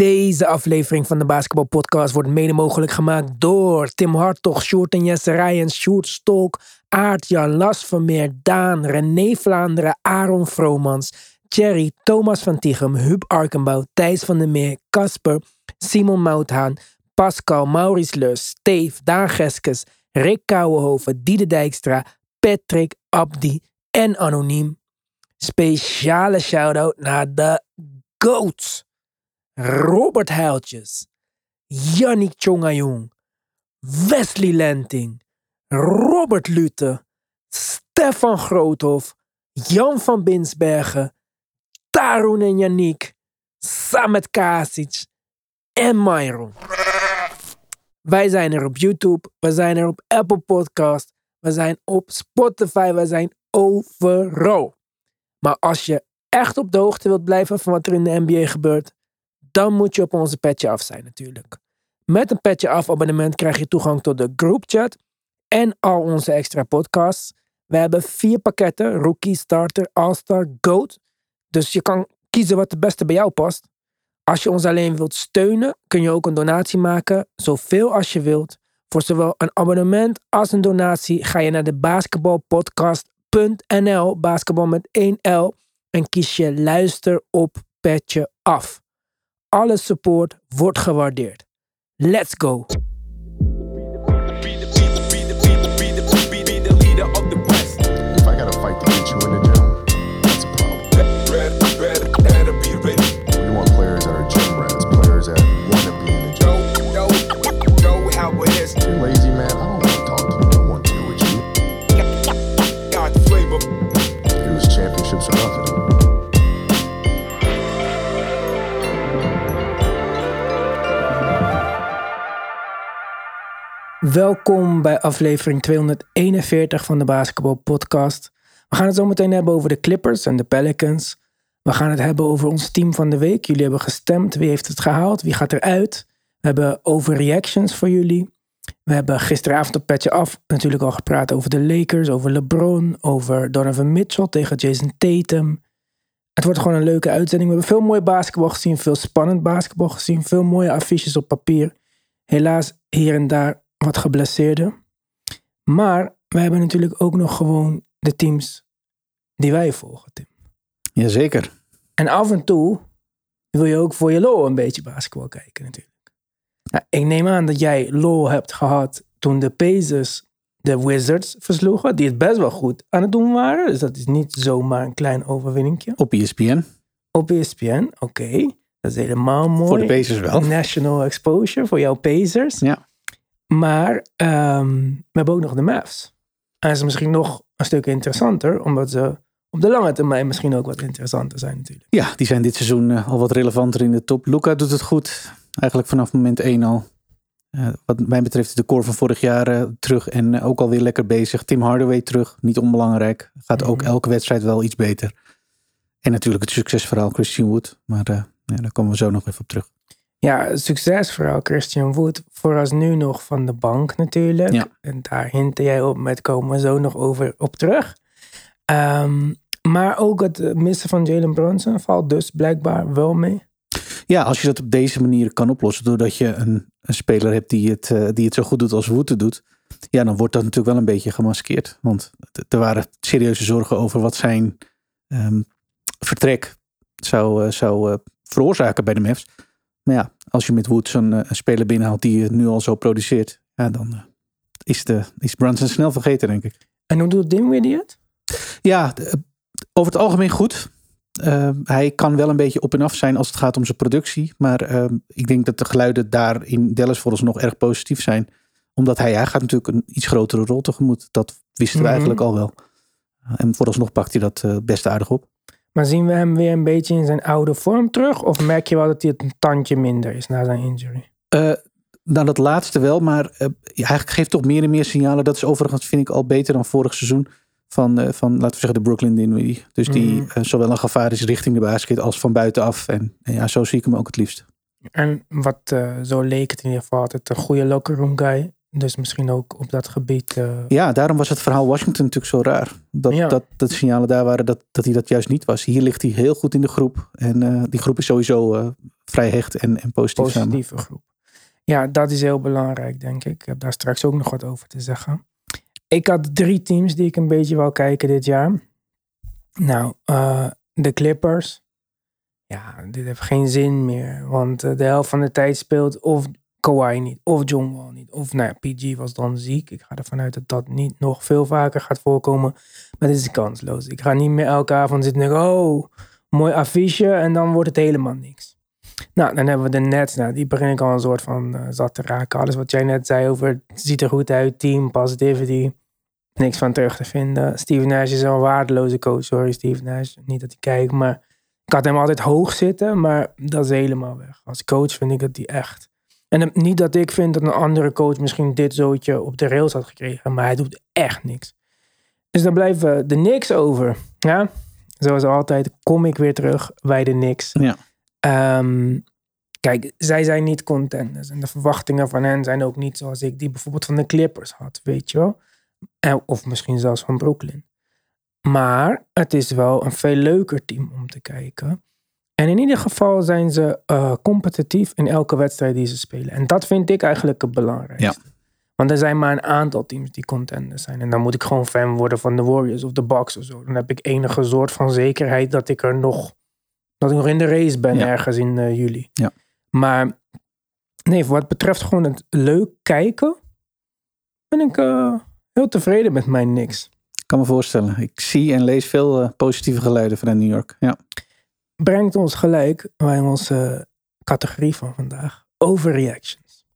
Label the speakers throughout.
Speaker 1: Deze aflevering van de Basketball Podcast wordt mede mogelijk gemaakt door Tim Hartog, Sjoerd en Jesse Rijens, Sjoerd Stolk, Aart, Jan Las Vermeer, Daan, René Vlaanderen, Aaron Vromans, Thierry, Thomas van Tichem, Huub Arkenbouw, Thijs van der Meer, Casper, Simon Mouthaan, Pascal, Maurice Lus, Steve, Daan Geskes, Rick Kouwenhoven, Diede Dijkstra, Patrick, Abdi en Anoniem. Speciale shout-out naar de GOATs. Robert Heiltjes, Yannick Chongayong, Wesley Lenting, Robert Lute, Stefan Groothof, Jan van Binsbergen, Tarun en Yannick, Samet Kasic en Myron. Wij zijn er op YouTube, we zijn er op Apple Podcast, we zijn op Spotify, we zijn overal. Maar als je echt op de hoogte wilt blijven van wat er in de NBA gebeurt, dan moet je op onze Petje Af zijn natuurlijk. Met een Petje Af abonnement krijg je toegang tot de groupchat en al onze extra podcasts. We hebben vier pakketten, Rookie, Starter, All-Star, GOAT. Dus je kan kiezen wat het beste bij jou past. Als je ons alleen wilt steunen, kun je ook een donatie maken, zoveel als je wilt. Voor zowel een abonnement als een donatie ga je naar de basketballpodcast.nl, basketbal met 1 L, en kies je luister op petje af. Alle support wordt gewaardeerd. Let's go! Welkom bij aflevering 241 van de Basketball Podcast. We gaan het zo meteen hebben over de Clippers en de Pelicans. We gaan het hebben over ons team van de week. Jullie hebben gestemd. Wie heeft het gehaald? Wie gaat eruit? We hebben overreactions voor jullie. We hebben gisteravond op Petje Af natuurlijk al gepraat over de Lakers, over LeBron, over Donovan Mitchell tegen Jason Tatum. Het wordt gewoon een leuke uitzending. We hebben veel mooi basketbal gezien, veel spannend basketbal gezien, veel mooie affiches op papier. Helaas hier en daar wat geblesseerden. Maar wij hebben natuurlijk ook nog gewoon de teams die wij volgen, Tim.
Speaker 2: Jazeker.
Speaker 1: En af en toe wil je ook voor je lol een beetje basketbal kijken natuurlijk. Nou, ik neem aan dat jij lol hebt gehad toen de Pacers de Wizards versloegen. Die het best wel goed aan het doen waren. Dus dat is niet zomaar een klein overwinningje.
Speaker 2: Op ESPN.
Speaker 1: Op ESPN, oké. Dat is helemaal mooi.
Speaker 2: Voor de Pacers wel.
Speaker 1: National exposure voor jouw Pacers.
Speaker 2: Ja.
Speaker 1: Maar ehm, we hebben ook nog de Mavs. En dat is misschien nog een stuk interessanter, omdat ze op de lange termijn misschien ook wat interessanter zijn natuurlijk.
Speaker 2: Ja, die zijn dit seizoen eh, al wat relevanter in de top. Luca doet het goed. Eigenlijk vanaf moment 1 al. Eh, wat mij betreft de core van vorig jaar eh, terug en ook alweer lekker bezig. Tim Hardaway terug, niet onbelangrijk. Gaat ook
Speaker 1: Mhm.
Speaker 2: elke wedstrijd wel iets beter. En natuurlijk het succesverhaal Christian Wood. Maar ja, daar komen we zo nog even op terug.
Speaker 1: Ja, succesverhaal Christian Wood. Vooralsnu nog van de bank natuurlijk.
Speaker 2: Ja.
Speaker 1: En daar hintte jij op met komen we zo nog over op terug. Ehm, maar ook het missen van Jalen Brunson valt dus blijkbaar wel mee.
Speaker 2: Ja, als je dat op deze manier kan oplossen, doordat je een, een speler hebt die het, eh, die het zo goed doet als Wood het doet, ja, dan wordt dat natuurlijk wel een beetje gemaskeerd. Want er waren serieuze zorgen over wat zijn ehm, vertrek zou, eh, zou eh, veroorzaken bij de Mavs. Maar ja, als je met Wood zo'n eh, een speler binnenhaalt die het nu al zo produceert, ja, dan eh, is, de, is Brunson snel vergeten, denk ik.
Speaker 1: En hoe doet Dinwiddie het?
Speaker 2: Ja, d- over het algemeen goed. Uh, hij kan wel een beetje op en af zijn als het gaat om zijn productie. Maar uh, ik denk dat de geluiden daar in Dallas vooralsnog erg positief zijn. Omdat hij, hij gaat natuurlijk een iets grotere rol tegemoet. Dat wisten we
Speaker 1: Mhm.
Speaker 2: eigenlijk al wel. En vooralsnog pakt hij dat uh, best aardig op.
Speaker 1: Maar zien we hem weer een beetje in zijn oude vorm terug? Of merk je wel dat hij het een tandje minder is na zijn injury?
Speaker 2: Uh, nou, dat laatste wel. Maar uh, hij geeft toch meer en meer signalen. Dat is overigens, vind ik, al beter dan vorig seizoen. Van, uh, van laten we zeggen, de Brooklyn Dinwiddie. Dus die mm. zowel een gevaar is richting de basket als van buitenaf. En, en, ja, zo zie ik hem ook het liefst.
Speaker 1: En wat zo leek het in ieder geval altijd een goede locker room guy. Dus misschien ook op dat gebied. Uh...
Speaker 2: Ja, daarom was het verhaal Washington natuurlijk zo raar. Dat, ja. dat, dat signalen daar waren dat, dat hij dat juist niet was. Hier ligt hij heel goed in de groep. En uh, die groep is sowieso uh, vrij hecht en, en positief samen.
Speaker 1: positieve groep. Ja, dat is heel belangrijk, denk ik. Ik heb daar straks ook nog wat over te zeggen. Ik had drie teams die ik een beetje wou kijken dit jaar. Nou, eh, de Clippers. Ja, dit heeft geen zin meer. Want eh, de helft van de tijd speelt of Kawhi niet, of John Wall niet. Of nou ja, PG was dan ziek. Ik ga ervan uit dat dat niet nog veel vaker gaat voorkomen. Maar dit is kansloos. Ik ga niet meer elke avond zitten en oh, mooi affiche. En dan wordt het helemaal niks. Nou, dan hebben we de Nets. Nou, die begin ik al een soort van eh, zat te raken. Alles wat jij net zei over het ziet er goed uit, team, positivity. Niks van terug te vinden. Steven Nash is een waardeloze coach. Sorry, Steven Nash. Niet dat hij kijkt, maar ik had hem altijd hoog zitten. Maar dat is helemaal weg. Als coach vind ik dat die echt. En het- niet dat ik vind dat een andere coach misschien dit zootje op de rails had gekregen. Maar hij doet echt niks. Dus dan blijven de niks over. Ja? Zoals altijd kom ik weer terug bij de niks.
Speaker 2: Ja.
Speaker 1: Ehm, kijk, zij zijn niet contenders. En de verwachtingen van hen zijn ook niet zoals ik die bijvoorbeeld van de Clippers had, weet je wel. En- Of misschien zelfs van Brooklyn. Maar het is wel een veel leuker team om te kijken. En in ieder geval zijn ze eh, competitief in elke wedstrijd die ze spelen. En dat vind ik eigenlijk het belangrijkste. Want er zijn maar een aantal teams die contenders zijn. En dan moet ik gewoon fan worden van de Warriors of de Bucks of zo. Dan heb ik enige soort van zekerheid dat ik er nog, dat ik nog in de race ben
Speaker 2: Ja.
Speaker 1: ergens in eh, juli.
Speaker 2: Ja.
Speaker 1: Maar nee, voor wat betreft gewoon het leuk kijken, ben ik eh, heel tevreden met mijn niks.
Speaker 2: Ik kan me voorstellen. Ik zie en lees veel positieve geluiden vanuit New York. Ja.
Speaker 1: Brengt ons gelijk bij onze categorie van vandaag, overreactions.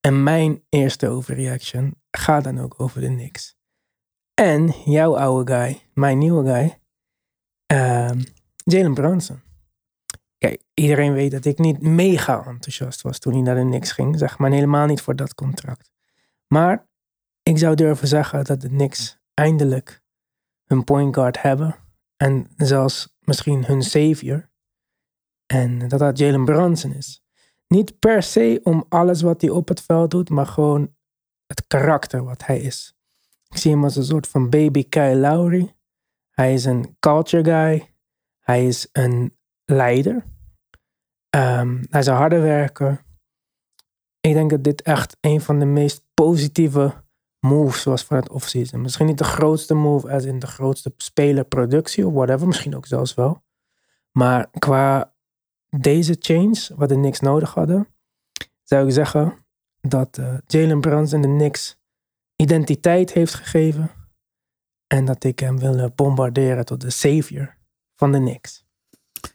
Speaker 1: En mijn eerste overreaction gaat dan ook over de niks. En jouw oude guy, mijn nieuwe guy, ehm, Jalen Brunson. Kijk, iedereen weet dat ik niet mega enthousiast was toen hij naar de Knicks ging. Zeg maar helemaal niet voor dat contract. Maar ik zou durven zeggen dat de Knicks eindelijk hun point guard hebben. En zelfs misschien hun savior. En dat dat Jalen Brunson is. Niet per se om alles wat hij op het veld doet, maar gewoon het karakter wat hij is. Ik zie hem als een soort van baby Kyle Lowry. Hij is een culture guy. Hij is een leider. Ehm, hij is een harde werker. Ik denk dat dit echt een van de meest positieve moves was van het offseason. Misschien niet de grootste move als in de grootste spelerproductie of whatever. Misschien ook zelfs wel. Maar qua deze change, wat de Knicks nodig hadden, zou ik zeggen dat eh, Jalen Brunson de Knicks identiteit heeft gegeven. En dat ik hem wil bombarderen tot de savior van de Knicks.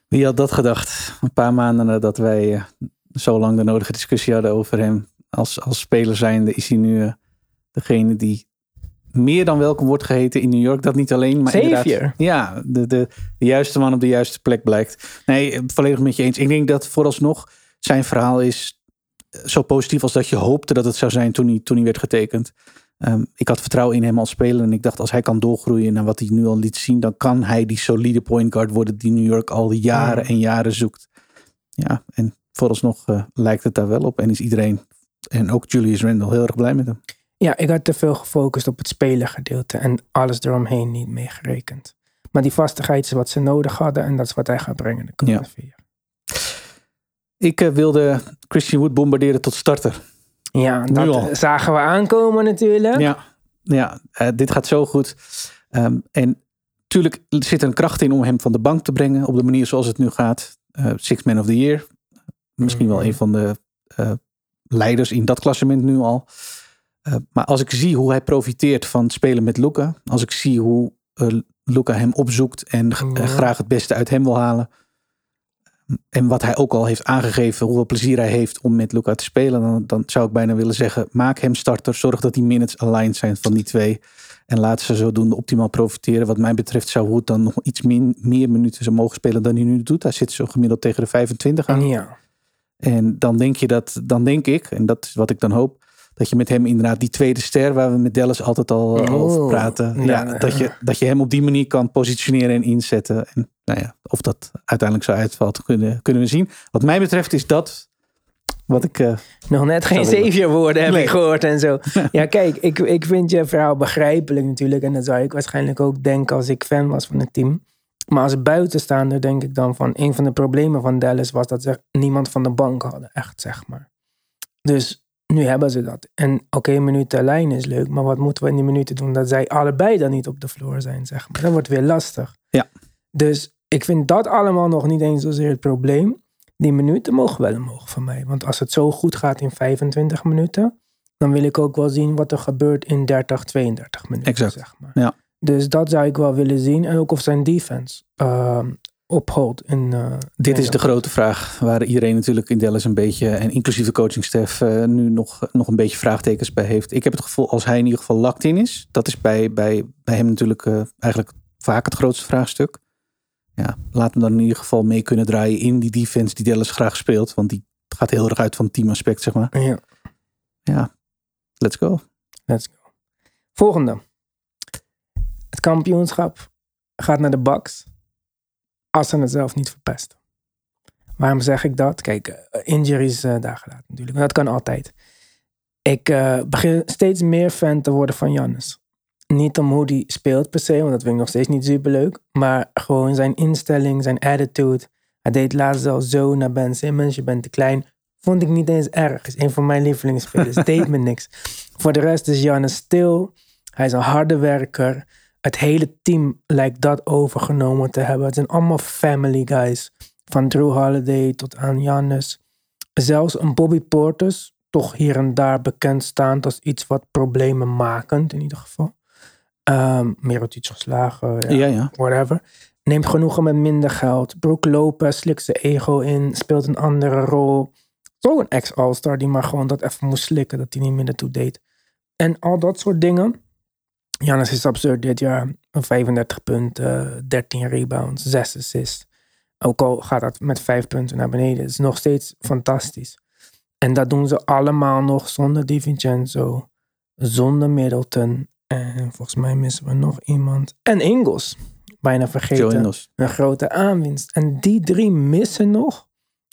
Speaker 2: Wie had dat gedacht? Een paar maanden nadat wij eh, zo lang de nodige discussie hadden over hem. Als, als speler zijnde is hij nu eh, degene die meer dan welkom wordt geheten in New York. Dat niet alleen, maar inderdaad... Ja, de, de, de juiste man op de juiste plek blijkt. Nee, eh, volledig met je eens. Ik denk dat vooralsnog zijn verhaal is eh, zo positief als dat je hoopte dat het zou zijn toen hij, toen hij werd getekend. Ehm, ik had vertrouwen in hem als speler en ik dacht als hij kan doorgroeien naar wat hij nu al liet zien, dan kan hij die solide point guard worden die New York al jaren en jaren zoekt. Ja, en vooralsnog eh, lijkt het daar wel op en is iedereen en ook Julius Randle heel erg blij met hem.
Speaker 1: Ja, ik had te veel gefocust op het spelergedeelte en alles eromheen niet meegerekend. Maar die vastigheid is wat ze nodig hadden en dat is wat hij gaat brengen de komende
Speaker 2: Ja.
Speaker 1: vier jaar.
Speaker 2: Ik eh, wilde Christian Wood bombarderen tot starter.
Speaker 1: Ja,
Speaker 2: Nu
Speaker 1: dat
Speaker 2: al.
Speaker 1: zagen we aankomen natuurlijk.
Speaker 2: Ja, ja eh, dit gaat zo goed. Ehm, en natuurlijk zit er een kracht in om hem van de bank te brengen op de manier zoals het nu gaat. Eh, Six Man of the Year. Misschien wel
Speaker 1: Mhm.
Speaker 2: een van de leiders in dat klassement nu al. Eh, maar als ik zie hoe hij profiteert van het spelen met Luca. Als ik zie hoe eh, Luca hem opzoekt en
Speaker 1: Ja.
Speaker 2: eh, graag het beste uit hem wil halen. En wat hij ook al heeft aangegeven, hoeveel plezier hij heeft om met Luca te spelen. Dan, dan zou ik bijna willen zeggen, maak hem starter. Zorg dat die minutes aligned zijn van die twee. En laat ze zodoende optimaal profiteren. Wat mij betreft zou Wood dan nog iets min, meer minuten zou mogen spelen dan hij nu doet. Hij zit zo gemiddeld tegen de 25 aan.
Speaker 1: Ja.
Speaker 2: En dan denk je dat, dan denk ik, en dat is wat ik dan hoop, dat je met hem inderdaad die tweede ster, waar we met Dallas altijd al eh,
Speaker 1: Oh,
Speaker 2: over praten, ja, dat, je, dat je hem op die manier kan positioneren en inzetten. En nou ja, of dat uiteindelijk zo uitvalt, kunnen, kunnen we zien. Wat mij betreft is dat wat ik. eh,
Speaker 1: Nog net geen savior woorden heb
Speaker 2: Nee.
Speaker 1: ik gehoord en zo. Ja, kijk, ik, ik vind je verhaal begrijpelijk natuurlijk. En dat zou ik waarschijnlijk ook denken als ik fan was van het team. Maar als buitenstaander denk ik dan van een van de problemen van Dallas was dat ze niemand van de bank hadden, echt zeg maar. Dus nu hebben ze dat. En oké, okay, minuten lijn is leuk, maar wat moeten we in die minuten doen dat zij allebei dan niet op de vloer zijn, zeg maar. Dat wordt weer lastig.
Speaker 2: Ja.
Speaker 1: Dus ik vind dat allemaal nog niet eens zozeer het probleem. Die minuten mogen wel omhoog van mij. Want als het zo goed gaat in 25 minuten, dan wil ik ook wel zien wat er gebeurt in 30, 32 minuten.
Speaker 2: Exact.
Speaker 1: Zeg maar.
Speaker 2: Ja.
Speaker 1: Dus dat zou ik wel willen zien. En ook of zijn defense uh, ophoudt. In, uh,
Speaker 2: Dit is de grote vraag waar iedereen natuurlijk in Dallas een beetje, en inclusief de coachingstaf, uh, nu nog, nog een beetje vraagtekens bij heeft. Ik heb het gevoel als hij in ieder geval locked in is. Dat is bij, bij, bij hem natuurlijk uh, eigenlijk vaak het grootste vraagstuk. Ja, laat hem dan in ieder geval mee kunnen draaien in die defense die Dallas graag speelt. Want die gaat heel erg uit van het teamaspect, zeg maar.
Speaker 1: Ja.
Speaker 2: Ja, let's go.
Speaker 1: Let's go. Volgende. Het kampioenschap gaat naar de Bucks als ze het zelf niet verpesten. Waarom zeg ik dat? Kijk, uh, injuries uh, daar gelaten natuurlijk. Dat kan altijd. Ik uh, begin steeds meer fan te worden van Jannes. Niet om hoe hij speelt per se, want dat vind ik nog steeds niet super leuk. Maar gewoon zijn instelling, zijn attitude. Hij deed laatst al zo naar Ben Simmons. Je bent te klein. Vond ik niet eens erg. Is een van mijn lievelingsspelers. deed me niks. Voor de rest is Jannes stil. Hij is een harde werker. Het hele team lijkt dat overgenomen te hebben. Het zijn allemaal family guys. Van Drew Holiday tot aan Jannes. Zelfs een Bobby Portis, toch hier en daar bekend staand als iets wat problemen makend in ieder geval. Um, Mirotic geslagen, ja,
Speaker 2: Ja, ja.
Speaker 1: whatever. Neemt genoegen met minder geld. Brook Lopez slikt zijn ego in, speelt een andere rol. Zo een ex-All-Star die maar gewoon dat even moest slikken, dat hij niet meer naartoe deed. En al dat soort dingen. Jannes is absurd dit jaar. 35 punten, 13 rebounds, 6 assists. Ook al gaat dat met 5 punten naar beneden. Het is nog steeds fantastisch. En dat doen ze allemaal nog zonder DiVincenzo, zonder Middleton. En volgens mij missen we nog iemand. En Ingles. Bijna vergeten. Een grote aanwinst. En die drie missen nog.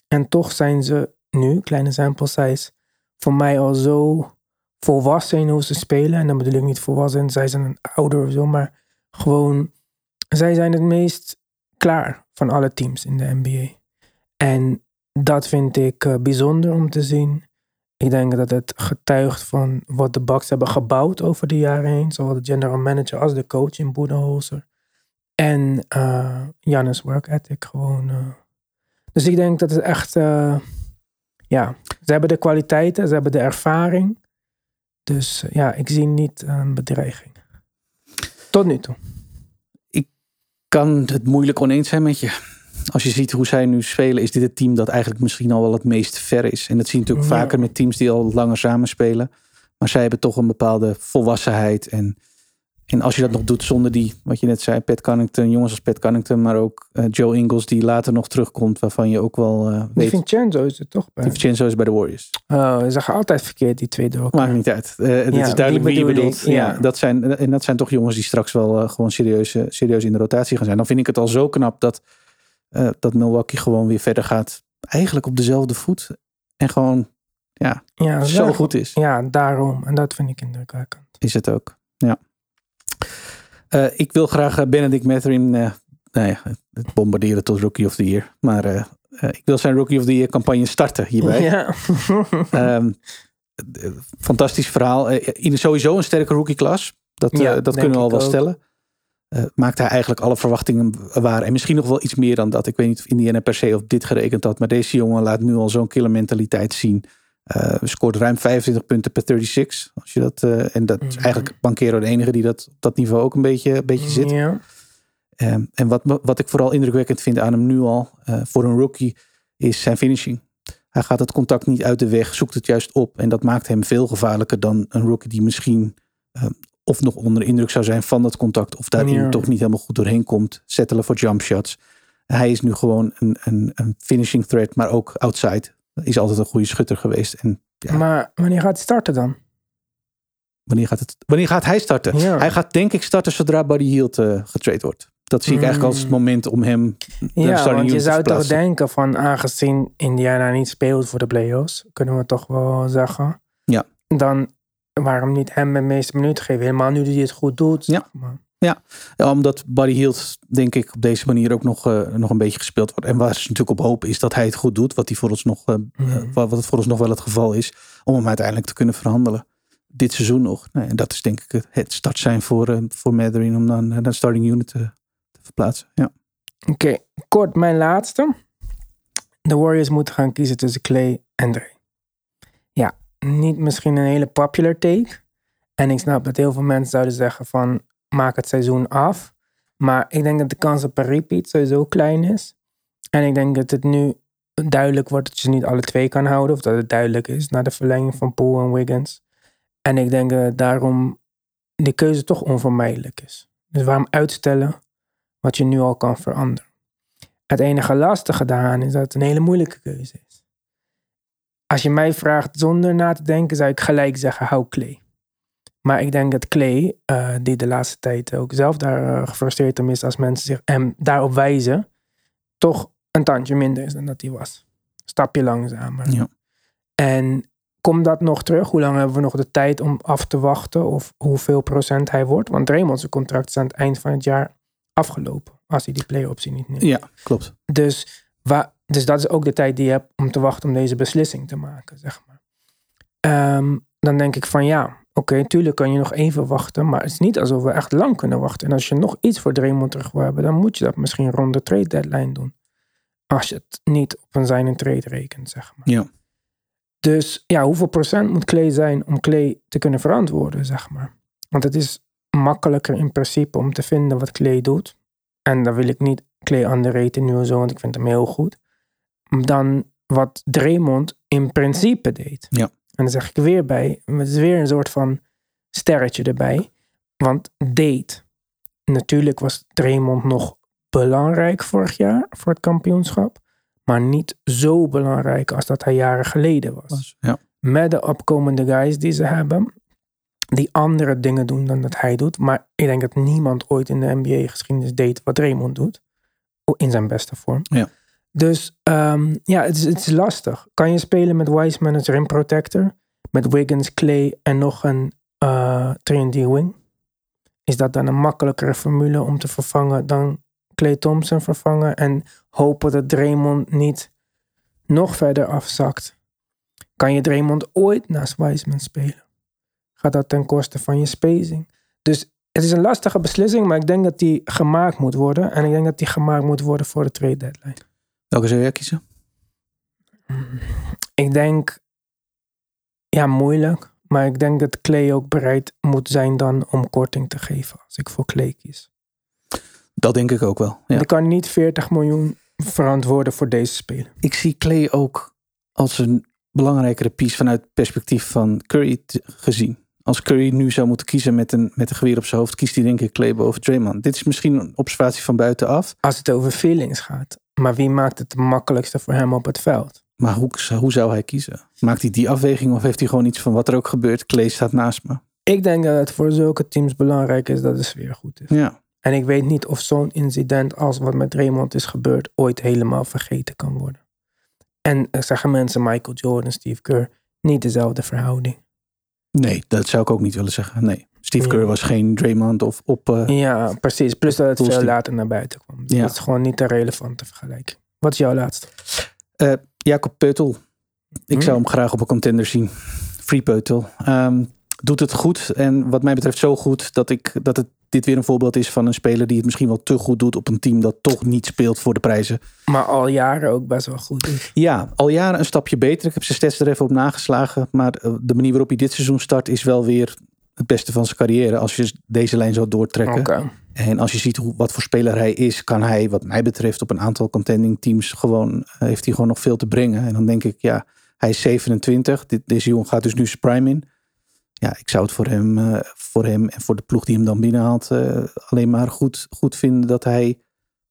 Speaker 1: En toch zijn ze nu, kleine sample size, voor mij al zo volwassen in hoe ze spelen. En dan bedoel ik niet volwassen, zij zijn een ouder of zo, maar gewoon, zij zijn het meest klaar van alle teams in de NBA. En dat vind ik uh, bijzonder om te zien. Ik denk dat het getuigt van wat de Bucks hebben gebouwd over de jaren heen. Zowel de general manager als de coach in Budenholzer. En uh, Janus work ethic gewoon. Uh. Dus ik denk dat het echt, ja, ze hebben de kwaliteiten, ze hebben de ervaring. Dus ja, ik zie niet een bedreiging. Tot nu toe.
Speaker 2: Ik kan het moeilijk oneens zijn met je. Als je ziet hoe zij nu spelen, is dit het team dat eigenlijk misschien al wel het meest ver is. En dat zie je natuurlijk
Speaker 1: Ja.
Speaker 2: vaker met teams die al langer samen spelen. Maar zij hebben toch een bepaalde volwassenheid. En, en als je dat nog doet zonder die, wat je net zei, Pat Connington, jongens als Pat Connington, maar ook eh, Joe Ingles die later nog terugkomt, waarvan je ook wel
Speaker 1: Die
Speaker 2: weet.
Speaker 1: Vincenzo is het toch bij?
Speaker 2: Vincenzo is bij de Warriors.
Speaker 1: Oh, ze zeggen altijd verkeerd, die twee door elkaar.
Speaker 2: Maakt niet uit. Het
Speaker 1: Ja,
Speaker 2: is duidelijk
Speaker 1: die
Speaker 2: wie je
Speaker 1: bedoel
Speaker 2: bedoelt.
Speaker 1: ik,
Speaker 2: Ja.
Speaker 1: ja.
Speaker 2: dat zijn, en dat zijn toch jongens die straks wel gewoon serieus, serieus in de rotatie gaan zijn. Dan vind ik het al zo knap dat, dat Milwaukee gewoon weer verder gaat. Eigenlijk op dezelfde voet. En gewoon ja,
Speaker 1: Ja,
Speaker 2: zo goed is.
Speaker 1: Ja, daarom. En dat vind ik indrukwekkend.
Speaker 2: Is het ook. Ja. Eh, ik wil graag eh, Benedict Mathurin eh nou ja, het bombarderen tot Rookie of the Year. Maar ik wil zijn Rookie of the Year campagne starten hierbij.
Speaker 1: Ja.
Speaker 2: Ehm, eh, fantastisch verhaal. In sowieso een sterke rookie-klas. Dat,
Speaker 1: Ja,
Speaker 2: dat kunnen we al wel
Speaker 1: ook.
Speaker 2: stellen. Maakt hij eigenlijk alle verwachtingen waar. En misschien nog wel iets meer dan dat. Ik weet niet of Indiana per se op dit gerekend had. Maar deze jongen laat nu al zo'n killer mentaliteit zien. Eh, scoort ruim 25 punten per 36. Als je dat, eh, en dat is
Speaker 1: Mhm.
Speaker 2: eigenlijk Banquero de enige die dat op dat niveau ook een beetje, een beetje zit.
Speaker 1: Ja.
Speaker 2: Ehm, en wat, wat ik vooral indrukwekkend vind aan hem nu al, eh, voor een rookie, is zijn finishing. Hij gaat het contact niet uit de weg, zoekt het juist op. En dat maakt hem veel gevaarlijker dan een rookie die misschien eh, of nog onder de indruk zou zijn van dat contact. Of daarin
Speaker 1: Ja.
Speaker 2: toch niet helemaal goed doorheen komt. Settelen voor jump shots. Hij is nu gewoon een, een, een finishing threat, maar ook outside. Is altijd een goede schutter geweest. En Ja.
Speaker 1: Maar wanneer gaat hij starten dan?
Speaker 2: wanneer gaat, het, wanneer gaat hij starten?
Speaker 1: Ja.
Speaker 2: Hij gaat denk ik starten zodra Buddy Hield eh getrade wordt. Dat zie ik eigenlijk als het moment om hem
Speaker 1: Ja, want je zou toch denken van aangezien Indiana niet speelt voor de playoffs, kunnen we toch wel zeggen.
Speaker 2: Ja.
Speaker 1: Dan waarom niet hem de meeste minuten geven? Helemaal nu hij het goed doet.
Speaker 2: Ja.
Speaker 1: zeg maar.
Speaker 2: Ja, omdat Buddy Hield, denk ik, op deze manier ook nog, uh, nog een beetje gespeeld wordt. En waar ze natuurlijk op hopen is dat hij het goed doet. Wat, hij voor ons nog, uh, mm. wat het voor ons nog wel het geval is. Om hem uiteindelijk te kunnen verhandelen. Dit seizoen nog. Nee, en dat is denk ik het start zijn voor, uh, voor Matherin om dan naar de starting unit te, te verplaatsen. Ja.
Speaker 1: Oké, kort mijn laatste. De Warriors moeten gaan kiezen tussen Clay en Dre. Ja, niet misschien een hele popular take. En ik snap dat heel veel mensen zouden zeggen van maak het seizoen af. Maar ik denk dat de kans op een repeat sowieso klein is. En ik denk dat het nu duidelijk wordt dat je niet alle twee kan houden. Of dat het duidelijk is na de verlenging van Poole en Wiggins. En ik denk dat daarom de keuze toch onvermijdelijk is. Dus waarom uitstellen wat je nu al kan veranderen? Het enige lastige daaraan is dat het een hele moeilijke keuze is. Als je mij vraagt zonder na te denken, zou ik gelijk zeggen: hou Clay. Maar ik denk dat Clay, uh, die de laatste tijd ook zelf daar uh, gefrustreerd om is als mensen zich hem daarop wijzen, toch een tandje minder is dan dat hij was. Stapje langzamer.
Speaker 2: Ja.
Speaker 1: En komt dat nog terug? Hoe lang hebben we nog de tijd om af te wachten of hoeveel procent hij wordt? Want Draymond's contract is aan het eind van het jaar afgelopen als hij die play-optie niet neemt.
Speaker 2: Ja, klopt.
Speaker 1: Dus, waar, dus dat is ook de tijd die je hebt om te wachten om deze beslissing te maken, zeg maar. Um, dan denk ik van ja, Oké, okay, tuurlijk kan je nog even wachten, maar het is niet alsof we echt lang kunnen wachten. En als je nog iets voor Draymond terug wil hebben, dan moet je dat misschien rond de trade deadline doen. Als je het niet op een zijn trade rekent, zeg maar.
Speaker 2: Ja.
Speaker 1: Dus ja, hoeveel procent moet Clay zijn om Clay te kunnen verantwoorden, zeg maar. Want het is makkelijker in principe om te vinden wat Clay doet. En dan wil ik niet Clay underraten nu zo, want ik vind hem heel goed. Dan wat Draymond in principe deed.
Speaker 2: Ja.
Speaker 1: En dan zeg ik er weer bij, het is weer een soort van sterretje erbij. Want date. Natuurlijk was Draymond nog belangrijk vorig jaar voor het kampioenschap. Maar niet zo belangrijk als dat hij jaren geleden was.
Speaker 2: Ja.
Speaker 1: Met de opkomende guys die ze hebben. Die andere dingen doen dan dat hij doet. Maar ik denk dat niemand ooit in de NBA-geschiedenis deed wat Draymond doet. In zijn beste vorm.
Speaker 2: Ja.
Speaker 1: Dus um, ja, het is, het is lastig. Kan je spelen met Wiseman als rim protector? Met Wiggins, Clay en nog een uh, 3D wing? Is dat dan een makkelijkere formule om te vervangen dan Clay Thompson vervangen? En hopen dat Draymond niet nog verder afzakt? Kan je Draymond ooit naast Wiseman spelen? Gaat dat ten koste van je spacing? Dus het is een lastige beslissing, maar ik denk dat die gemaakt moet worden. En ik denk dat die gemaakt moet worden voor de trade deadline.
Speaker 2: Welke zou jij kiezen?
Speaker 1: Ik denk, ja, moeilijk. Maar ik denk dat Clay ook bereid moet zijn dan om korting te geven als ik voor Clay kies.
Speaker 2: Dat denk ik ook wel. Ja.
Speaker 1: Ik kan niet 40 miljoen verantwoorden voor deze speler.
Speaker 2: Ik zie Clay ook als een belangrijkere piece vanuit perspectief van Curry gezien. Als Curry nu zou moeten kiezen met een, met een geweer op zijn hoofd, kiest hij denk ik Clay boven Draymond. Dit is misschien een observatie van buitenaf.
Speaker 1: Als het over feelings gaat. Maar wie maakt het makkelijkste voor hem op het veld?
Speaker 2: Maar hoe, hoe zou hij kiezen? Maakt hij die afweging of heeft hij gewoon iets van wat er ook gebeurt? Clay staat naast me.
Speaker 1: Ik denk dat het voor zulke teams belangrijk is dat de sfeer goed is.
Speaker 2: Ja.
Speaker 1: En ik weet niet of zo'n incident als wat met Raymond is gebeurd ooit helemaal vergeten kan worden. En zeggen mensen Michael Jordan, Steve Kerr, niet dezelfde verhouding.
Speaker 2: Nee, dat zou ik ook niet willen zeggen. Nee. Steve Kerr was geen Draymond of op. Uh,
Speaker 1: ja, precies. Plus dat het veel later naar buiten kwam. Dus ja. Dat is gewoon niet te relevant te vergelijken. Wat is jouw laatste?
Speaker 2: Uh, Jacob Peutel. Ik zou hem graag op een contender zien. Free Peutel. Um, doet het goed. En wat mij betreft zo goed dat, ik, dat het dit weer een voorbeeld is van een speler die het misschien wel te goed doet op een team dat toch niet speelt voor de prijzen.
Speaker 1: Maar al jaren ook best wel goed
Speaker 2: is. Ja, al jaren een stapje beter. Ik heb zijn stats er even op nageslagen. Maar eh, de manier waarop hij dit seizoen start is wel weer het beste van zijn carrière. Als je deze lijn zou doortrekken.
Speaker 1: Okay.
Speaker 2: En als je ziet hoe, wat voor speler hij is, kan hij, wat mij betreft, op een aantal contending teams gewoon, eh, heeft hij gewoon nog veel te brengen. En dan denk ik, ja, hij is 27. Dit, deze jongen gaat dus nu zijn prime in. Ja, ik zou het voor hem, uh, voor hem en voor de ploeg die hem dan binnenhaalt, uh, alleen maar goed, goed vinden dat hij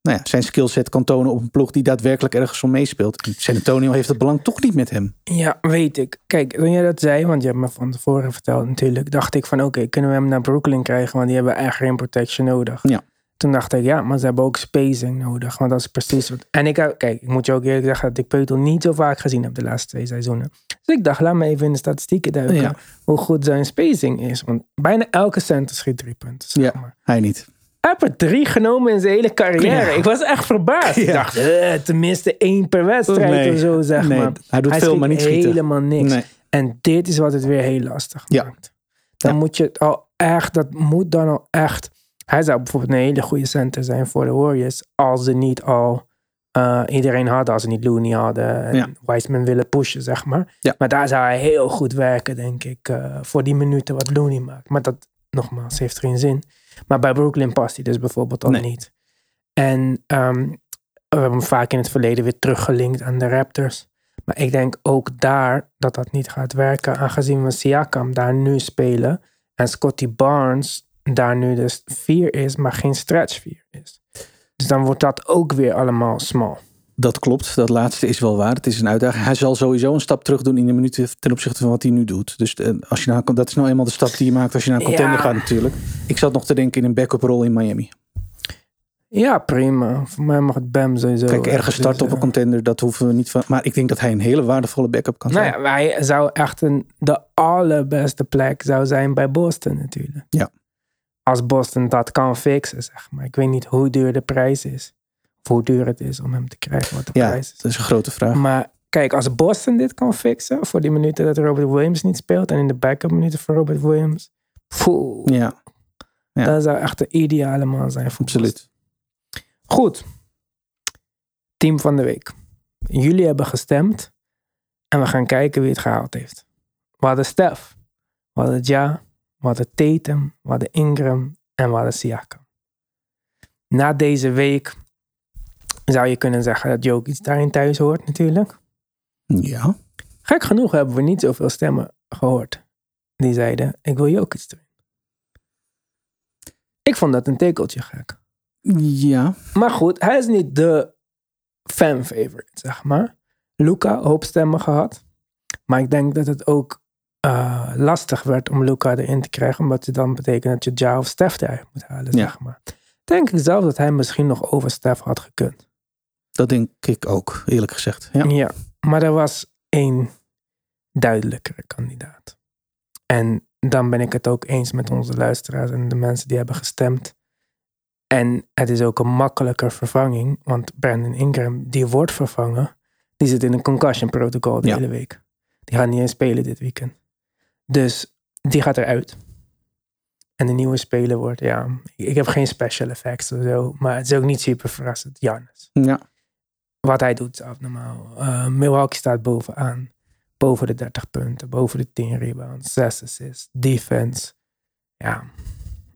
Speaker 2: nou ja, zijn skillset kan tonen op een ploeg die daadwerkelijk ergens om meespeelt. San Antonio heeft het belang toch niet met hem.
Speaker 1: Ja, weet ik. Kijk, toen jij dat zei, want je hebt me van tevoren verteld natuurlijk, dacht ik van oké, kunnen we hem naar Brooklyn krijgen, want die hebben echt geen protection nodig.
Speaker 2: Ja.
Speaker 1: Toen dacht ik, ja, maar ze hebben ook spacing nodig. Want dat is precies wat. En ik, kijk, ik moet je ook eerlijk zeggen dat ik Peutel niet zo vaak gezien heb de laatste twee seizoenen. Dus ik dacht, laat me even in de statistieken duiken. Hoe goed zijn spacing is. Want bijna elke center schiet drie punten. Zeg
Speaker 2: ja,
Speaker 1: maar.
Speaker 2: hij niet.
Speaker 1: Hij heeft er drie genomen in zijn hele carrière.
Speaker 2: Ja.
Speaker 1: Ik was echt verbaasd. Ik dacht, eh, tenminste één per wedstrijd
Speaker 2: Nee.
Speaker 1: of zo, zeg
Speaker 2: Nee,
Speaker 1: maar.
Speaker 2: hij doet veel, maar niet schieten.
Speaker 1: helemaal niks.
Speaker 2: Nee.
Speaker 1: En dit is wat het weer heel lastig
Speaker 2: Ja.
Speaker 1: maakt. Dan moet je het al echt, dat moet dan al echt. Hij zou bijvoorbeeld een hele goede center zijn voor de Warriors. Als ze niet al eh, iedereen hadden. Als ze niet Looney hadden. En. Wiseman willen pushen, zeg maar. Maar daar zou hij heel goed werken, denk ik. eh, voor die minuten wat Looney maakt. Maar dat, nogmaals, heeft geen zin. Maar bij Brooklyn past hij dus bijvoorbeeld al
Speaker 2: Nee.
Speaker 1: niet. En ehm, we hebben hem vaak in het verleden weer teruggelinkt aan de Raptors. Maar ik denk ook daar dat dat niet gaat werken. Aangezien we Siakam daar nu spelen. En Scotty Barnes daar nu dus 4 is, maar geen stretch 4 is. Dus dan wordt dat ook weer allemaal small.
Speaker 2: Dat klopt, dat laatste is wel waar. Het is een uitdaging. Hij zal sowieso een stap terug doen in de minuten ten opzichte van wat hij nu doet. Dus eh, als je naar, dat is nou eenmaal de stap die je maakt als je naar een contender
Speaker 1: Ja.
Speaker 2: gaat natuurlijk. Ik zat nog te denken in een backup rol in Miami.
Speaker 1: Ja, prima. Voor mij mag het Bam sowieso.
Speaker 2: Kijk, ergens
Speaker 1: Dus,
Speaker 2: starten op een
Speaker 1: eh,
Speaker 2: contender, dat hoeven we niet van. Maar ik denk dat hij een hele waardevolle backup kan zijn.
Speaker 1: Nou ja, hij zou echt een, de allerbeste plek zou zijn bij Boston natuurlijk.
Speaker 2: Ja.
Speaker 1: Als Boston dat kan fixen, zeg maar. Ik weet niet hoe duur de prijs is. Hoe duur het is om hem te krijgen, wat de
Speaker 2: Ja,
Speaker 1: prijs is.
Speaker 2: dat is een grote vraag.
Speaker 1: Maar kijk, als Boston dit kan fixen voor die minuten dat Robert Williams niet speelt en in de backup minuten voor Robert Williams. Poeh,
Speaker 2: Ja, Ja.
Speaker 1: dat zou echt de ideale man zijn voor Boston.
Speaker 2: absoluut.
Speaker 1: Goed. Team van de week. Jullie hebben gestemd. En we gaan kijken wie het gehaald heeft. We hadden Stef. We hadden Ja. We hadden Tatum. We hadden Ingram. En we hadden Siakam. Na deze week zou je kunnen zeggen dat Jokic daarin thuis hoort natuurlijk.
Speaker 2: Ja,
Speaker 1: Gek genoeg hebben we niet zoveel stemmen gehoord. Die zeiden, ik wil Jokic erin. Ik vond dat een tekeltje gek.
Speaker 2: ja,
Speaker 1: Maar goed, hij is niet de fan favorite, zeg maar. Luca, hoop stemmen gehad. Maar ik denk dat het ook eh, lastig werd om Luca erin te krijgen. Omdat het dan betekent dat je Ja of Stef eruit moet halen,
Speaker 2: Ja.
Speaker 1: zeg maar. Denk ik zelf dat hij misschien nog over Stef had gekund.
Speaker 2: Dat denk ik ook, eerlijk gezegd. Ja,
Speaker 1: Ja, maar er was één duidelijkere kandidaat. En dan ben ik het ook eens met onze luisteraars en de mensen die hebben gestemd. En het is ook een makkelijker vervanging, want Brandon Ingram, die wordt vervangen, die zit in een concussion protocol de
Speaker 2: Ja.
Speaker 1: hele week. Die gaat niet eens spelen dit weekend. Dus die gaat eruit. En de nieuwe speler wordt, ja, ik heb geen special effects of zo, maar het is ook niet super verrassend. Giannis
Speaker 2: ja.
Speaker 1: Wat hij doet is abnormaal. Uh, Milwaukee staat bovenaan. Boven de 30 punten, boven de 10 rebounds, 6 assists, defense. Ja,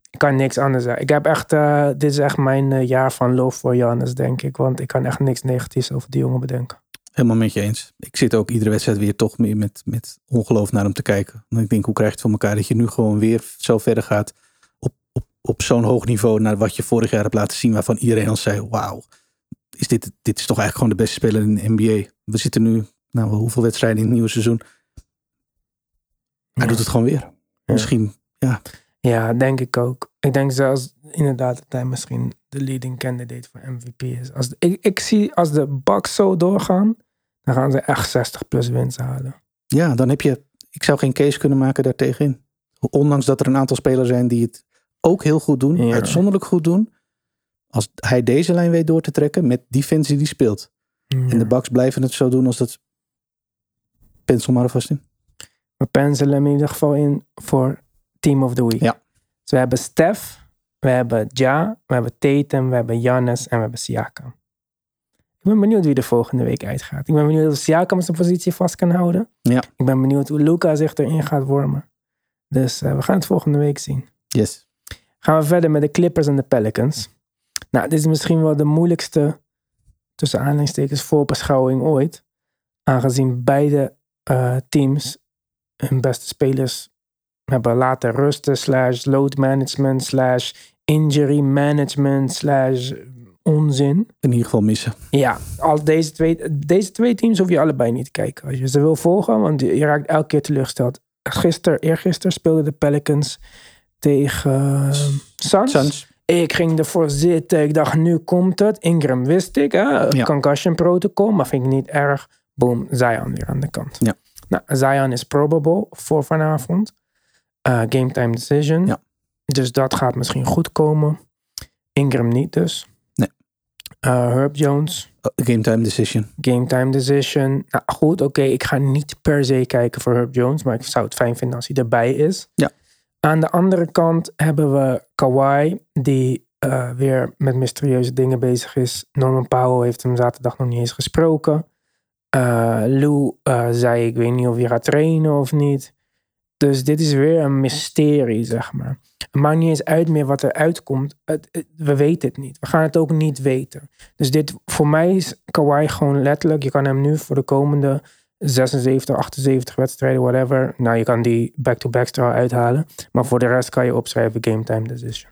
Speaker 1: ik kan niks anders zeggen. Ik heb echt, eh, dit is echt mijn eh, jaar van love voor Jannes, denk ik. Want ik kan echt niks negatiefs over die jongen bedenken.
Speaker 2: Helemaal met je eens. Ik zit ook iedere wedstrijd weer toch meer met, met ongeloof naar hem te kijken. En ik denk, hoe krijg je het voor elkaar dat je nu gewoon weer zo verder gaat op, op, op zo'n hoog niveau naar wat je vorig jaar hebt laten zien, waarvan iedereen al zei, wauw, is dit, dit is toch eigenlijk gewoon de beste speler in de NBA. We zitten nu, nou, hoeveel wedstrijden in het nieuwe seizoen? Hij
Speaker 1: Ja.
Speaker 2: doet het gewoon weer. Misschien, ja,
Speaker 1: Ja, denk ik ook. Ik denk zelfs inderdaad dat hij misschien de leading candidate voor MVP is. Als de- ik, ik zie als de Bucks zo doorgaan, dan gaan ze echt 60 plus wins halen.
Speaker 2: ja, dan heb je, ik zou geen case kunnen maken daartegen. Ondanks dat er een aantal spelers zijn die het ook heel goed doen,
Speaker 1: Ja.
Speaker 2: uitzonderlijk goed doen. Als hij deze lijn weet door te trekken met defensie die speelt. En de Bucks blijven het zo doen als dat. Pencil maar alvast in.
Speaker 1: We penselen hem in ieder geval in voor Team of the Week.
Speaker 2: Ja.
Speaker 1: Dus we hebben Steph, we hebben Ja, we hebben Tatum, we hebben Giannis en we hebben Siakam. Ik ben benieuwd wie de volgende week uitgaat. Ik ben benieuwd of Siakam zijn positie vast kan houden.
Speaker 2: Ja.
Speaker 1: Ik ben benieuwd hoe Luca zich erin gaat wormen. Dus eh, we gaan het volgende week zien.
Speaker 2: Yes.
Speaker 1: Gaan we verder met de Clippers en de Pelicans. Nou, dit is misschien wel de moeilijkste, tussen aanhalingstekens, voorbeschouwing ooit. Aangezien beide eh, teams hun beste spelers hebben laten rusten, slash load management, slash injury management, slash onzin.
Speaker 2: In ieder geval missen.
Speaker 1: Ja, al deze, twee, deze twee teams hoef je allebei niet te kijken. Als je ze wil volgen, want je je raakt elke keer teleurgesteld. Gisteren, eergisteren speelden de Pelicans tegen uh, Suns.
Speaker 2: Suns.
Speaker 1: Ik ging ervoor zitten. Ik dacht, nu komt het. Ingram wist ik. Hè?
Speaker 2: Ja.
Speaker 1: Concussion protocol, maar vind ik niet erg. Boom, Zion weer aan de kant.
Speaker 2: Ja.
Speaker 1: Nou, Zion is probable voor vanavond. Uh, game time decision.
Speaker 2: Ja.
Speaker 1: Dus dat gaat misschien goed komen. Ingram niet dus.
Speaker 2: Nee.
Speaker 1: Uh, Herb Jones,
Speaker 2: Uh, Game time decision.
Speaker 1: game time decision. Nou goed, oké, ik ga niet per se kijken voor Herb Jones, maar ik zou het fijn vinden als hij erbij is.
Speaker 2: Ja.
Speaker 1: Aan de andere kant hebben we Kawhi, die eh, weer met mysterieuze dingen bezig is. Norman Powell heeft hem zaterdag nog niet eens gesproken. Eh, Lou eh, zei, ik weet niet of hij gaat trainen of niet. Dus dit is weer een mysterie, zeg maar. Het maakt niet eens uit meer wat er uitkomt. We weten het niet. We gaan het ook niet weten. Dus dit, voor mij is Kawhi gewoon letterlijk... Je kan hem nu voor de komende 76, 78 wedstrijden, whatever. Nou, je kan die back-to-backs er al uithalen. Maar voor de rest kan je opschrijven game time decision.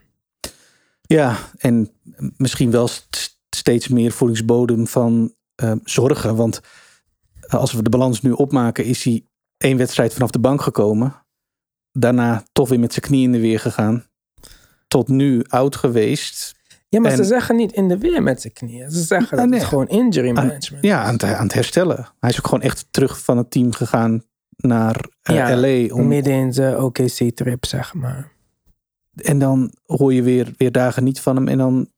Speaker 2: Ja, en misschien wel st- steeds meer voedingsbodem van eh, zorgen. Want als we de balans nu opmaken, is hij één wedstrijd vanaf de bank gekomen. Daarna toch weer met zijn knie in de weer gegaan. Tot nu oud geweest.
Speaker 1: Ja, maar
Speaker 2: En-
Speaker 1: ze zeggen niet in de weer met zijn knieën. Ze zeggen
Speaker 2: Ah,
Speaker 1: dat
Speaker 2: nee.
Speaker 1: het gewoon injury
Speaker 2: Aan-
Speaker 1: management
Speaker 2: ja, aan het, aan het herstellen. Hij is ook gewoon echt terug van het team gegaan naar eh,
Speaker 1: Ja,
Speaker 2: LA. Om,
Speaker 1: Midden in zijn OKC-trip, zeg maar.
Speaker 2: En dan hoor je weer, weer dagen niet van hem. En dan.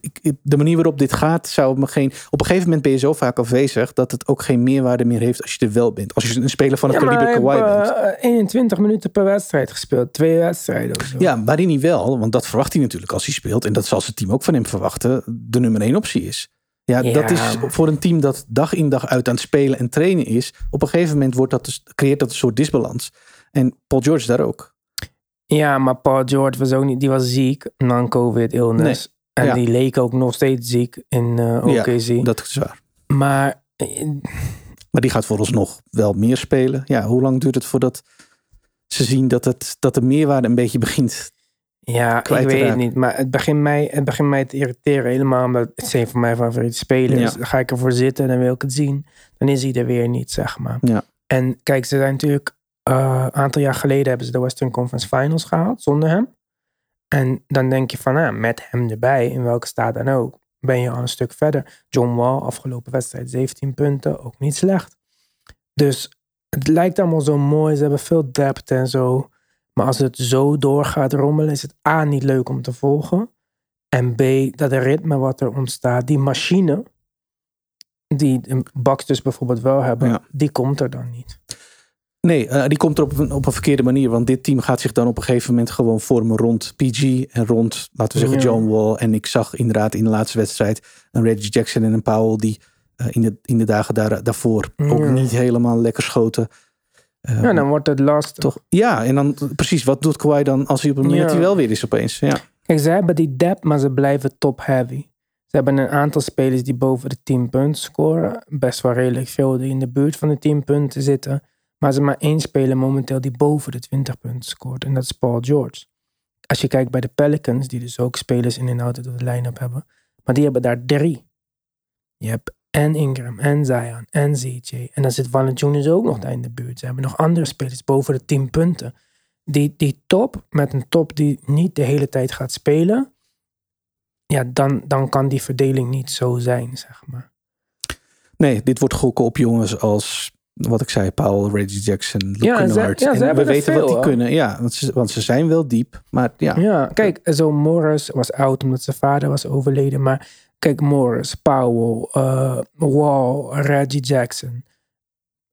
Speaker 2: Ik- De manier waarop dit gaat, zou me geen. Op een gegeven moment ben je zo vaak afwezig dat het ook geen meerwaarde meer heeft als je er wel bent. Als je een speler van het
Speaker 1: Ja,
Speaker 2: kaliber Kawhi bent.
Speaker 1: eh, 21 minuten per wedstrijd gespeeld. Twee wedstrijden of zo.
Speaker 2: Ja, hij wel, want dat verwacht hij natuurlijk als hij speelt. En dat zal zijn team ook van hem verwachten. De nummer één optie is. Ja,
Speaker 1: Ja.
Speaker 2: dat is voor een team dat dag in dag uit aan het spelen en trainen is. Op een gegeven moment wordt dat dus, creëert dat een soort disbalans. En Paul George daar ook.
Speaker 1: Ja, maar Paul George was ook niet... Die was ziek, non-covid illness. En
Speaker 2: Ja.
Speaker 1: die leek ook nog steeds ziek in eh OKC.
Speaker 2: Ja, dat is waar.
Speaker 1: Maar eh,
Speaker 2: Maar die gaat vooralsnog wel meer spelen. Ja, hoe lang duurt het voordat ze zien dat, het, dat de meerwaarde een beetje begint?
Speaker 1: ja, ik weet het niet. Maar het begint, mij, het begint mij te irriteren. Helemaal omdat het is een van mijn favoriete spelers.
Speaker 2: Ja.
Speaker 1: Dan ga ik ervoor zitten en dan wil ik het zien. Dan is hij er weer niet, zeg maar.
Speaker 2: Ja.
Speaker 1: En kijk, ze zijn natuurlijk... eh, Een aantal jaar geleden hebben ze de Western Conference Finals gehaald zonder hem. En dan denk je van, ah, met hem erbij, in welke staat dan ook, ben je al een stuk verder. John Wall, afgelopen wedstrijd 17 punten, ook niet slecht. Dus het lijkt allemaal zo mooi, ze hebben veel depth en zo. Maar als het zo door gaat rommelen, is het A, niet leuk om te volgen. En B, dat ritme wat er ontstaat, die machine, die de Bucks dus bijvoorbeeld wel hebben,
Speaker 2: Ja.
Speaker 1: die komt er dan niet.
Speaker 2: Nee, eh, die komt er op een, op een verkeerde manier. Want dit team gaat zich dan op een gegeven moment gewoon vormen rond PG en rond, laten we zeggen. John Wall. En ik zag inderdaad in de laatste wedstrijd een Reggie Jackson en een Powell die eh, in, de, in de dagen daar, daarvoor ook niet helemaal lekker schoten.
Speaker 1: Ja, dan wordt het lastig.
Speaker 2: toch? Ja, en dan precies, wat doet Kawhi dan als hij op een moment hij wel weer is opeens? Ja.
Speaker 1: Kijk, ze hebben die depth, maar ze blijven top-heavy. Ze hebben een aantal spelers die boven de 10 punten scoren. Best wel redelijk veel die in de buurt van de 10 punten zitten. Maar ze hebben maar één speler momenteel die boven de 20 punten scoort. En dat is Paul George. Als je kijkt bij de Pelicans, die dus ook spelers in en out door de line-up hebben. Maar die hebben daar drie. Je hebt en Ingram, en Zion, en ZJ. En dan zit Valanciunas ook nog daar in de buurt. Ze hebben nog andere spelers boven de 10 punten. Die, die top, met een top die niet de hele tijd gaat spelen. Ja, dan, dan kan die verdeling niet zo zijn, zeg maar.
Speaker 2: Nee, dit wordt gokken op jongens als, wat ik zei, Powell, Reggie Jackson, Luke
Speaker 1: Ja, ze- ja, ze
Speaker 2: En we
Speaker 1: hebben er
Speaker 2: weten
Speaker 1: veel,
Speaker 2: wat die
Speaker 1: hoor.
Speaker 2: kunnen. Ja, want ze, want ze zijn wel diep. Maar ja,
Speaker 1: Ja, kijk, zo Morris was oud omdat zijn vader was overleden. Maar kijk, Morris, Powell, eh, Wall, Reggie Jackson.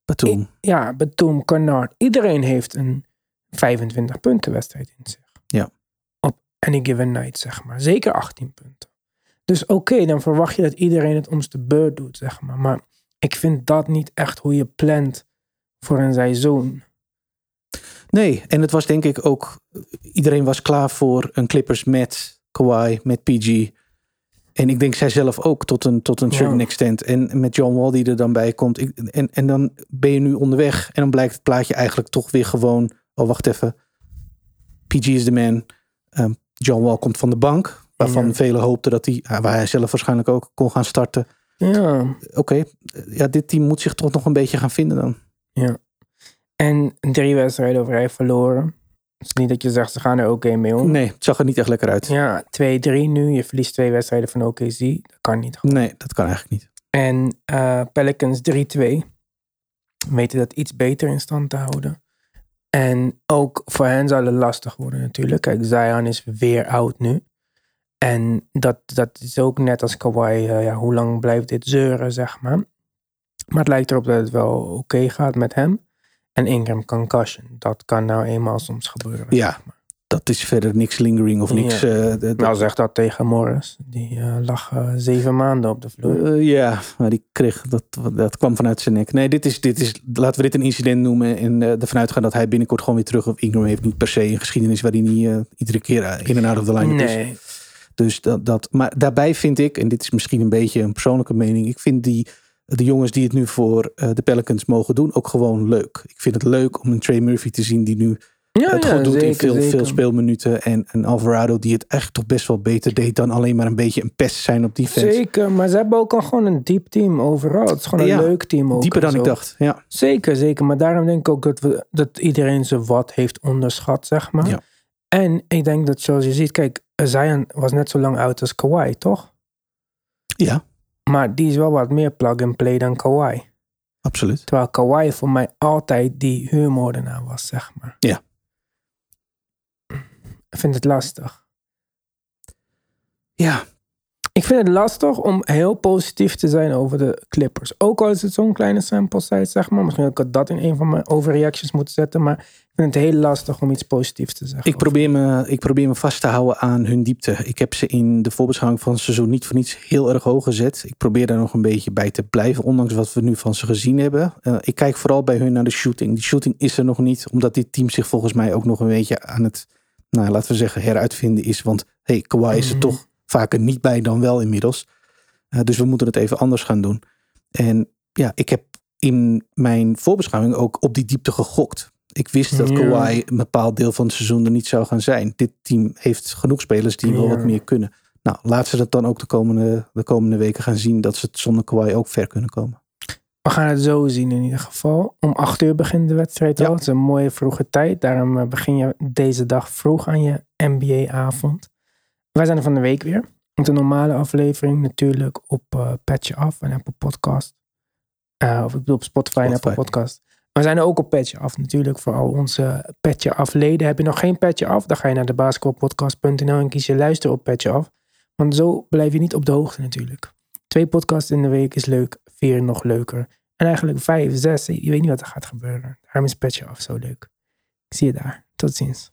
Speaker 2: Batum.
Speaker 1: Ja, Batum, Kennard. Iedereen heeft een 25 punten wedstrijd in zich.
Speaker 2: Ja.
Speaker 1: Op any given night, zeg maar. Zeker 18 punten. Dus oké, dan verwacht je dat iedereen het om de beurt doet, zeg maar. Maar ik vind dat niet echt hoe je plant voor een seizoen.
Speaker 2: Nee, en het was denk ik ook... Iedereen was klaar voor een Clippers met Kawhi, met PG. En ik denk zij zelf ook tot een, tot een
Speaker 1: Ja.
Speaker 2: certain extent. En met John Wall die er dan bij komt. Ik, en, en dan ben je nu onderweg. En dan blijkt het plaatje eigenlijk toch weer gewoon... Oh, wacht even. PG is de man. Ehm, John Wall komt van de bank. Waarvan
Speaker 1: Ja.
Speaker 2: velen hoopten dat hij... ah, Waar hij zelf waarschijnlijk ook kon gaan starten.
Speaker 1: Ja,
Speaker 2: Oké, ja, dit team moet zich toch nog een beetje gaan vinden dan.
Speaker 1: ja. En drie wedstrijden over rij verloren. Het is niet dat je zegt, ze gaan er oké mee om.
Speaker 2: Nee, het zag er niet echt lekker uit.
Speaker 1: Ja, 2-3 nu. Je verliest twee wedstrijden van OKC. Dat kan niet.
Speaker 2: Nee, dat kan eigenlijk niet.
Speaker 1: En eh, Pelicans 3-2. Weten dat iets beter in stand te houden. En ook voor hen zal het lastig worden natuurlijk. Kijk, Zion is weer oud nu. En dat, dat is ook net als Kawhi, eh, ja, hoe lang blijft dit zeuren, zeg maar. Maar het lijkt erop dat het wel oké gaat met hem. En Ingram concussion, dat kan nou eenmaal soms gebeuren.
Speaker 2: Ja, dat is verder niks lingering of niks.
Speaker 1: Ja.
Speaker 2: eh,
Speaker 1: Nou, zeg dat tegen Morris. Die eh, lag zeven maanden op de vloer.
Speaker 2: Ja, maar die kreeg dat, dat kwam vanuit zijn nek. Nee, dit is, dit is, laten we dit een incident noemen en ervan uitgaan dat hij binnenkort gewoon weer terug. Of Ingram heeft niet per se een geschiedenis waar hij niet iedere keer in en out of the line is. Dus dat, dat, maar daarbij vind ik, en dit is misschien een beetje een persoonlijke mening, ik vind die, de jongens die het nu voor eh, de Pelicans mogen doen ook gewoon leuk. Ik vind het leuk om een Trey Murphy te zien die nu
Speaker 1: ja,
Speaker 2: het
Speaker 1: ja,
Speaker 2: goed doet in
Speaker 1: zeker,
Speaker 2: veel, veel
Speaker 1: zeker.
Speaker 2: speelminuten. En, en Alvarado die het echt toch best wel beter deed dan alleen maar een beetje een pest zijn op defense.
Speaker 1: Zeker, maar ze hebben ook al gewoon een diep team overal. Het is gewoon een
Speaker 2: Ja,
Speaker 1: leuk team ook.
Speaker 2: Dieper dan ik dacht, ja.
Speaker 1: Zeker, zeker. Maar daarom denk ik ook dat, we, dat iedereen zijn wat heeft onderschat, zeg maar.
Speaker 2: Ja.
Speaker 1: En ik denk dat zoals je ziet, kijk, Zion was net zo lang oud als Kawhi, toch?
Speaker 2: Ja,
Speaker 1: Maar die is wel wat meer plug-and-play dan Kawhi.
Speaker 2: absoluut.
Speaker 1: Terwijl Kawhi voor mij altijd die huurmoordenaar was, zeg maar.
Speaker 2: Ja.
Speaker 1: Ik vind het lastig.
Speaker 2: Ja,
Speaker 1: Ik vind het lastig om heel positief te zijn over de Clippers. Ook al is het zo'n kleine sample size, zeg maar. Misschien had ik dat in een van mijn overreactions moeten zetten. Maar vind het heel lastig om iets positiefs te zeggen.
Speaker 2: ik probeer, me, ik probeer me vast te houden aan hun diepte. Ik heb ze in de voorbeschouwing van het seizoen niet voor niets heel erg hoog gezet. Ik probeer daar nog een beetje bij te blijven, ondanks wat we nu van ze gezien hebben. Eh, ik kijk vooral bij hun naar de shooting. Die shooting is er nog niet, omdat dit team zich volgens mij ook nog een beetje aan het, nou, laten we zeggen, heruitvinden is. Want hey, Kawhi is er
Speaker 1: Mhm.
Speaker 2: toch vaker niet bij dan wel inmiddels. Eh, dus we moeten het even anders gaan doen. En ja, ik heb in mijn voorbeschouwing ook op die diepte gegokt. Ik wist dat. Kawhi een bepaald deel van het seizoen er niet zou gaan zijn. Dit team heeft genoeg spelers die wel wat meer kunnen. Nou, laat ze dat dan ook de komende, de komende weken gaan zien. Dat ze het zonder Kawhi ook ver kunnen komen.
Speaker 1: We gaan het zo zien in ieder geval. Om acht uur begint de wedstrijd
Speaker 2: Ja.
Speaker 1: al. Het is een mooie vroege tijd. Daarom eh, begin je deze dag vroeg aan je NBA-avond. Wij zijn er van de week weer. Met een normale aflevering natuurlijk op eh Patje Af en Apple Podcast. Eh, of ik bedoel op Spotify, en
Speaker 2: Spotify.
Speaker 1: Apple Podcast. We zijn er ook op Petje Af natuurlijk voor al onze Petje Afleden. Heb je nog geen Petje Af? Dan ga je naar de basketbalpodcast.nl en kies je luister op Petje Af. Want zo blijf je niet op de hoogte natuurlijk. Twee podcasts in de week is leuk, vier nog leuker. En eigenlijk vijf, zes, je weet niet wat er gaat gebeuren. Daarom is Petje Af zo leuk. Ik zie je daar. Tot ziens.